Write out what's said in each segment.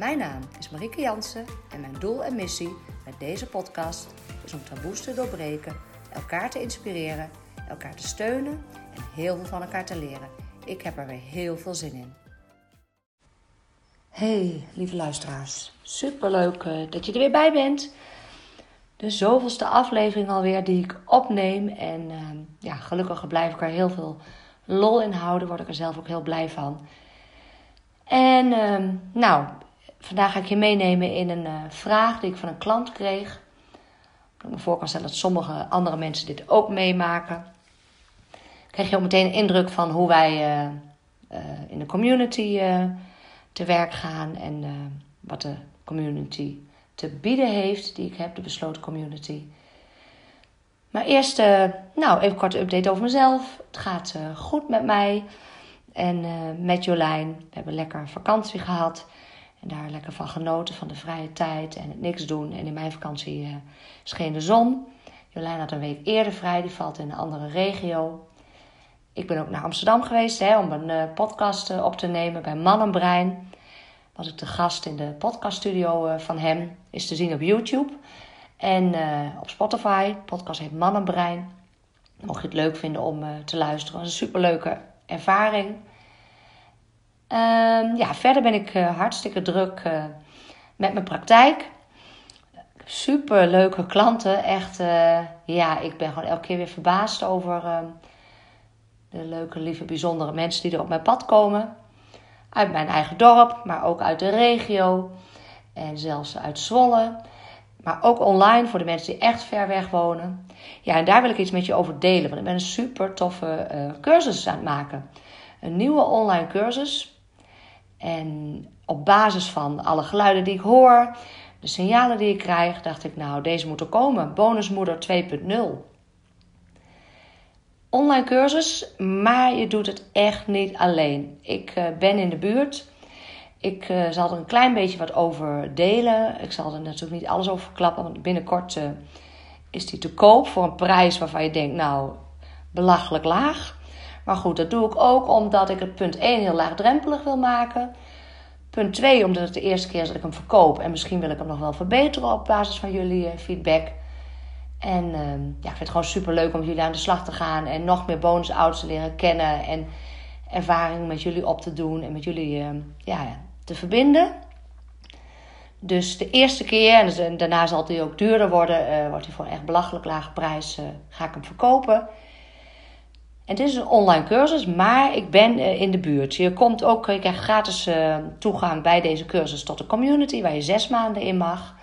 Mijn naam is Marieke Jansen en mijn doel en missie met deze podcast is om taboes te doorbreken, elkaar te inspireren, elkaar te steunen en heel veel van elkaar te leren. Ik heb er weer heel veel zin in. Hey, lieve luisteraars. Superleuk uh, dat je er weer bij bent. De zoveelste aflevering alweer die ik opneem. En uh, ja, gelukkig blijf ik er heel veel lol in houden. Word ik er zelf ook heel blij van. En uh, nou, vandaag ga ik je meenemen in een uh, vraag die ik van een klant kreeg. Ik me voor kan stellen dat sommige andere mensen dit ook meemaken. Krijg je ook meteen een indruk van hoe wij in de community te werk gaan en wat de community te bieden heeft, die ik heb, de besloten community. Maar eerst, nou, even een korte update over mezelf. Het gaat goed met mij en met Jolijn. We hebben lekker vakantie gehad en daar lekker van genoten van de vrije tijd en het niks doen. En in mijn vakantie scheen de zon. Jolijn had een week eerder vrij, die valt in een andere regio. Ik ben ook naar Amsterdam geweest hè, om een podcast op te nemen bij Mannenbrein was ik de gast in de podcaststudio uh, van hem. Is te zien op YouTube en uh, op Spotify. De podcast heet Mannenbrein. Mocht je het leuk vinden om uh, te luisteren. Een superleuke ervaring. Um, ja, verder ben ik hartstikke druk met mijn praktijk. Super leuke klanten. Echt, ja, ik ben gewoon elke keer weer verbaasd over de leuke, lieve, bijzondere mensen die er op mijn pad komen uit mijn eigen dorp, maar ook uit de regio en zelfs uit Zwolle. Maar ook online voor de mensen die echt ver weg wonen. Ja, en daar wil ik iets met je over delen, want ik ben een super toffe cursus aan het maken. Een nieuwe online cursus. En op basis van alle geluiden die ik hoor, de signalen die ik krijg, dacht ik, nou, deze moet er komen. Bonusmoeder 2.0 online cursus, maar je doet het echt niet alleen. Ik uh, ben in de buurt. Ik uh, zal er een klein beetje wat over delen. Ik zal er natuurlijk niet alles over verklappen, want binnenkort uh, is die te koop voor een prijs waarvan je denkt, nou, belachelijk laag. Maar goed, dat doe ik ook omdat ik het punt 1 heel laagdrempelig wil maken. Punt 2, omdat het de eerste keer is dat ik hem verkoop. En misschien wil ik hem nog wel verbeteren op basis van jullie feedback. En uh, ja, ik vind het gewoon super leuk om jullie aan de slag te gaan. En nog meer bonus te leren kennen. En ervaring met jullie op te doen. En met jullie uh, ja, te verbinden. Dus de eerste keer, en daarna zal hij ook duurder worden. Uh, wordt hij voor een echt belachelijk lage prijs. Eh, ga ik hem verkopen. Dit is een online cursus, maar ik ben in de buurt. Je komt ook, je krijgt gratis toegang bij deze cursus tot de community. Waar je zes maanden in mag.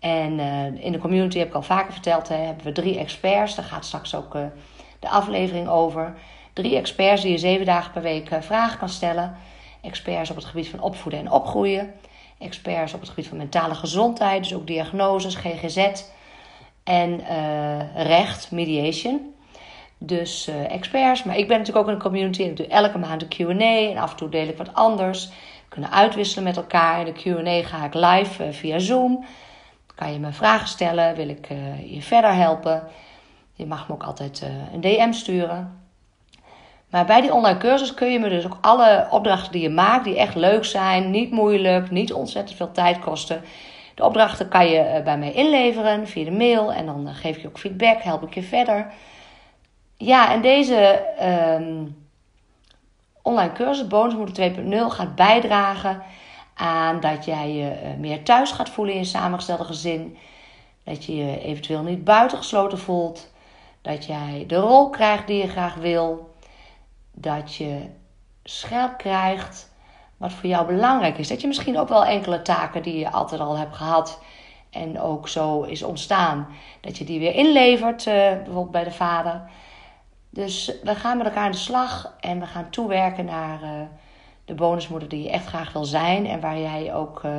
En uh, in de community heb ik al vaker verteld, hè, hebben we drie experts. Daar gaat straks ook de aflevering over. Drie experts die je zeven dagen per week vragen kan stellen. Experts op het gebied van opvoeden en opgroeien. Experts op het gebied van mentale gezondheid, dus ook diagnoses, GGZ en recht, mediation. Dus experts. Maar ik ben natuurlijk ook in de community en ik doe elke maand een QA. En af en toe deel ik wat anders. We kunnen uitwisselen met elkaar. In de QA ga ik live via Zoom. Kan je me vragen stellen? Wil ik uh, je verder helpen? Je mag me ook altijd een DM sturen. Maar bij die online cursus kun je me dus ook alle opdrachten die je maakt, die echt leuk zijn, niet moeilijk, niet ontzettend veel tijd kosten. De opdrachten kan je bij mij inleveren via de mail en dan geef ik je ook feedback, help ik je verder. Ja, en deze um, online cursus, Bonusmoeder 2.0, gaat bijdragen aan dat jij je eh, meer thuis gaat voelen in je samengestelde gezin. Dat je je eventueel niet buitengesloten voelt. Dat jij de rol krijgt die je graag wil. Dat je scherp krijgt wat voor jou belangrijk is. Dat je misschien ook wel enkele taken die je altijd al hebt gehad en ook zo is ontstaan, dat je die weer inlevert, uh, bijvoorbeeld bij de vader. Dus we gaan met elkaar aan de slag en we gaan toewerken naar uh, de bonusmoeder die je echt graag wil zijn. En waar jij je ook uh,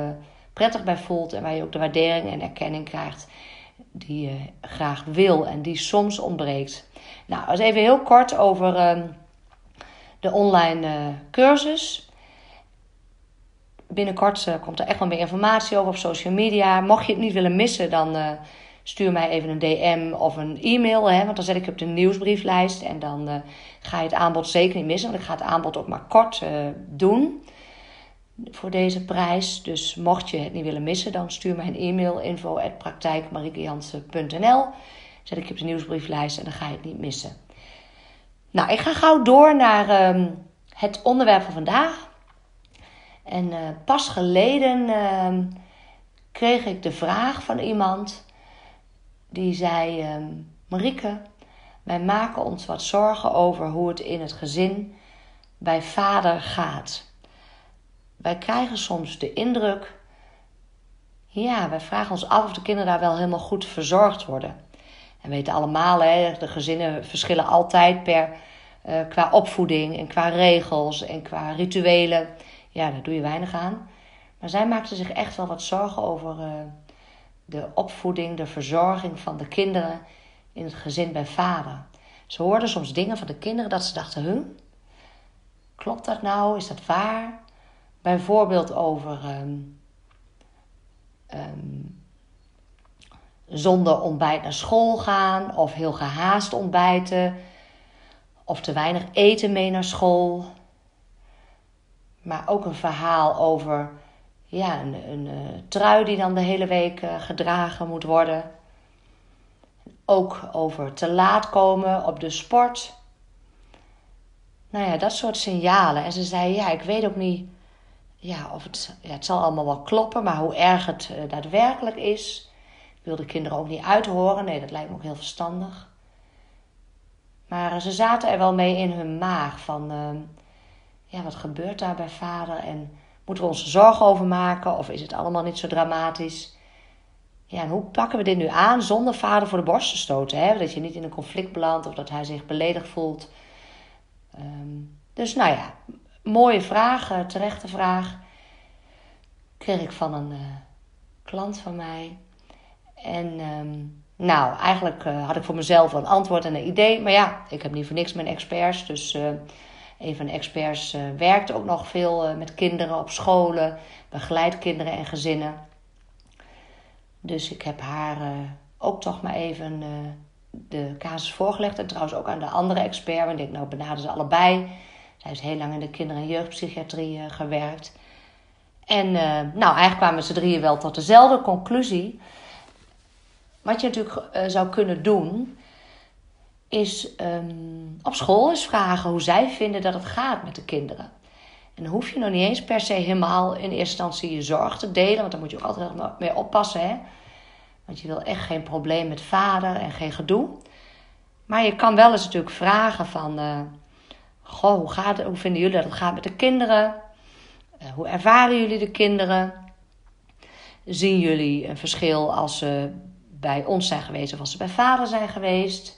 prettig bij voelt. En waar je ook de waardering en erkenning krijgt die je graag wil en die soms ontbreekt. Nou, eens even heel kort over ehm, de online uh, cursus. Binnenkort komt er echt wel meer informatie over op social media. Mocht je het niet willen missen, dan stuur mij even een DM of een e-mail. Hè, want dan zet ik op de nieuwsbrieflijst. En dan ga je het aanbod zeker niet missen. Want ik ga het aanbod ook maar kort doen voor deze prijs. Dus mocht je het niet willen missen, dan stuur mij een e-mail info@praktijkmariekejansen.nl. Zet ik op de nieuwsbrieflijst en dan ga je het niet missen. Nou, ik ga gauw door naar um, het onderwerp van vandaag. En uh, pas geleden uh, kreeg ik de vraag van iemand die zei: uh, Marieke, wij maken ons wat zorgen over hoe het in het gezin bij vader gaat. Wij krijgen soms de indruk, ja, wij vragen ons af of de kinderen daar wel helemaal goed verzorgd worden. En we weten allemaal, hè, de gezinnen verschillen altijd per, uh, qua opvoeding en qua regels en qua rituelen. Ja, daar doe je weinig aan. Maar zij maakte zich echt wel wat zorgen over uh, de opvoeding, de verzorging van de kinderen in het gezin bij vader. Ze hoorden soms dingen van de kinderen dat ze dachten: huh, klopt dat nou? Is dat waar? Bijvoorbeeld over um, um, zonder ontbijt naar school gaan, of heel gehaast ontbijten, of te weinig eten mee naar school. Maar ook een verhaal over ja, een, een, eh, trui die dan de hele week uh, gedragen moet worden. Ook over te laat komen op de sport. Nou ja, dat soort signalen. En ze zei: Ja, ik weet ook niet ja, of het, ja, het zal allemaal wel kloppen, maar hoe erg het uh, daadwerkelijk is. Ik wil de kinderen ook niet uithoren. Nee, dat lijkt me ook heel verstandig. Maar ze zaten er wel mee in hun maag van, ja, wat gebeurt daar bij vader? En moeten we ons zorgen over maken? Of is het allemaal niet zo dramatisch? Ja, en hoe pakken we dit nu aan zonder vader voor de borst te stoten? Hè? Dat je niet in een conflict belandt of dat hij zich beledigd voelt. Um, dus nou ja, mooie vraag, terechte vraag. Kreeg ik van een uh, klant van mij. En um, nou, eigenlijk uh, had ik voor mezelf een antwoord en een idee. Maar ja, ik heb niet voor niks mijn experts. Dus een van de experts werkt ook nog veel met kinderen op scholen. Begeleidt kinderen en gezinnen. Dus ik heb haar ook toch maar even de casus voorgelegd. En trouwens ook aan de andere expert. Want ik denk, nou benader ze allebei. Zij heeft heel lang in de kinder- en jeugdpsychiatrie gewerkt. En nou, eigenlijk kwamen ze drieën wel tot dezelfde conclusie. Wat je natuurlijk zou kunnen doen, is um, op school eens vragen hoe zij vinden dat het gaat met de kinderen. En dan hoef je nog niet eens per se helemaal in eerste instantie je zorg te delen, want daar moet je ook altijd mee oppassen. Hè? Want je wil echt geen probleem met vader en geen gedoe. Maar je kan wel eens natuurlijk vragen van Goh, hoe, gaat het, hoe vinden jullie dat het gaat met de kinderen? Uh, hoe ervaren jullie de kinderen? Zien jullie een verschil als ze bij ons zijn geweest of als ze bij vader zijn geweest?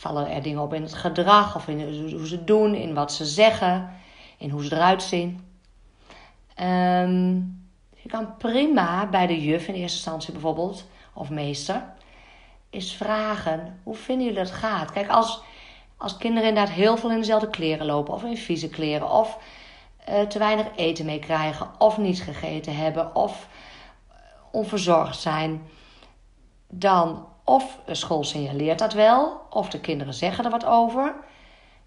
Vallen er dingen op in het gedrag of in hoe ze doen, in wat ze zeggen, in hoe ze eruit zien? Um, je kan prima bij de juf in eerste instantie bijvoorbeeld, of meester, eens vragen: hoe vinden jullie dat gaat? Kijk, als als kinderen inderdaad heel veel in dezelfde kleren lopen, of in vieze kleren, of uh, te weinig eten mee krijgen, of niet gegeten hebben, of onverzorgd zijn, dan of school signaleert dat wel, of de kinderen zeggen er wat over.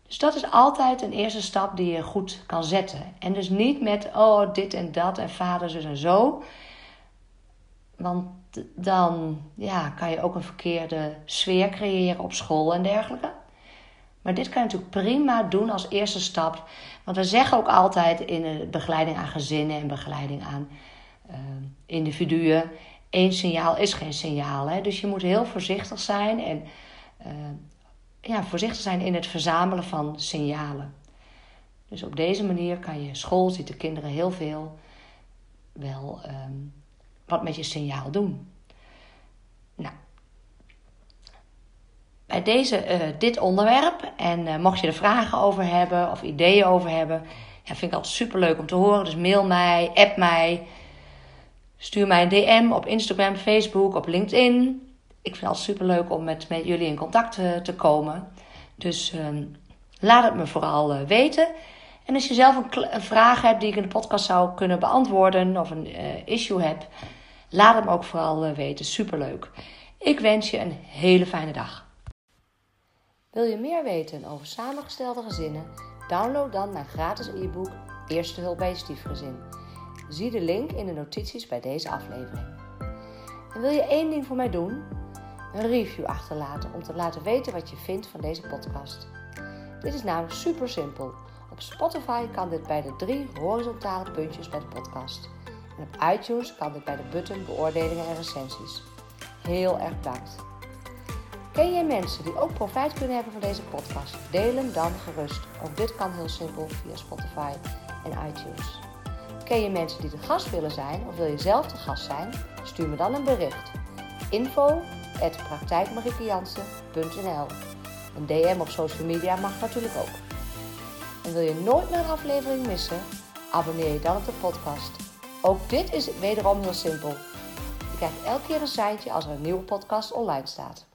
Dus dat is altijd een eerste stap die je goed kan zetten. En dus niet met, oh, dit en dat en vader, zus en zo. Want dan ja, kan je ook een verkeerde sfeer creëren op school en dergelijke. Maar dit kan je natuurlijk prima doen als eerste stap. Want we zeggen ook altijd in begeleiding aan gezinnen en begeleiding aan uh, individuen: één signaal is geen signaal. Hè? Dus je moet heel voorzichtig zijn en uh, ja, voorzichtig zijn in het verzamelen van signalen. Dus op deze manier kan je school, ziet de kinderen heel veel, wel um, wat met je signaal doen. Nou, bij deze, uh, dit onderwerp. En uh, mocht je er vragen over hebben of ideeën over hebben, ja, vind ik altijd super leuk om te horen. Dus mail mij, app mij, Stuur mij een DM op Instagram, Facebook, op LinkedIn. Ik vind het super leuk om met, met jullie in contact te, te komen. Dus ehm, laat het me vooral uh, weten. En als je zelf een, vraag hebt die ik in de podcast zou kunnen beantwoorden of een uh, issue hebt, laat het me ook vooral weten. Superleuk. Ik wens je een hele fijne dag. Wil je meer weten over samengestelde gezinnen? Download dan mijn gratis e-book Eerste hulp bij je stiefgezin. Zie de link in de notities bij deze aflevering. En wil je één ding voor mij doen? Een review achterlaten om te laten weten wat je vindt van deze podcast. Dit is namelijk super simpel. Op Spotify kan dit bij de drie horizontale puntjes bij de podcast. En op iTunes kan dit bij de button beoordelingen en recensies. Heel erg bedankt. Ken je mensen die ook profijt kunnen hebben van deze podcast? Deel hem dan gerust. Ook dit kan heel simpel via Spotify en iTunes. Ken je mensen die de gast willen zijn of wil je zelf de gast zijn? Stuur me dan een bericht. Info Een DM op social media mag natuurlijk ook. En wil je nooit meer een aflevering missen? Abonneer je dan op de podcast. Ook dit is wederom heel simpel. Je krijgt elke keer een seintje als er een nieuwe podcast online staat.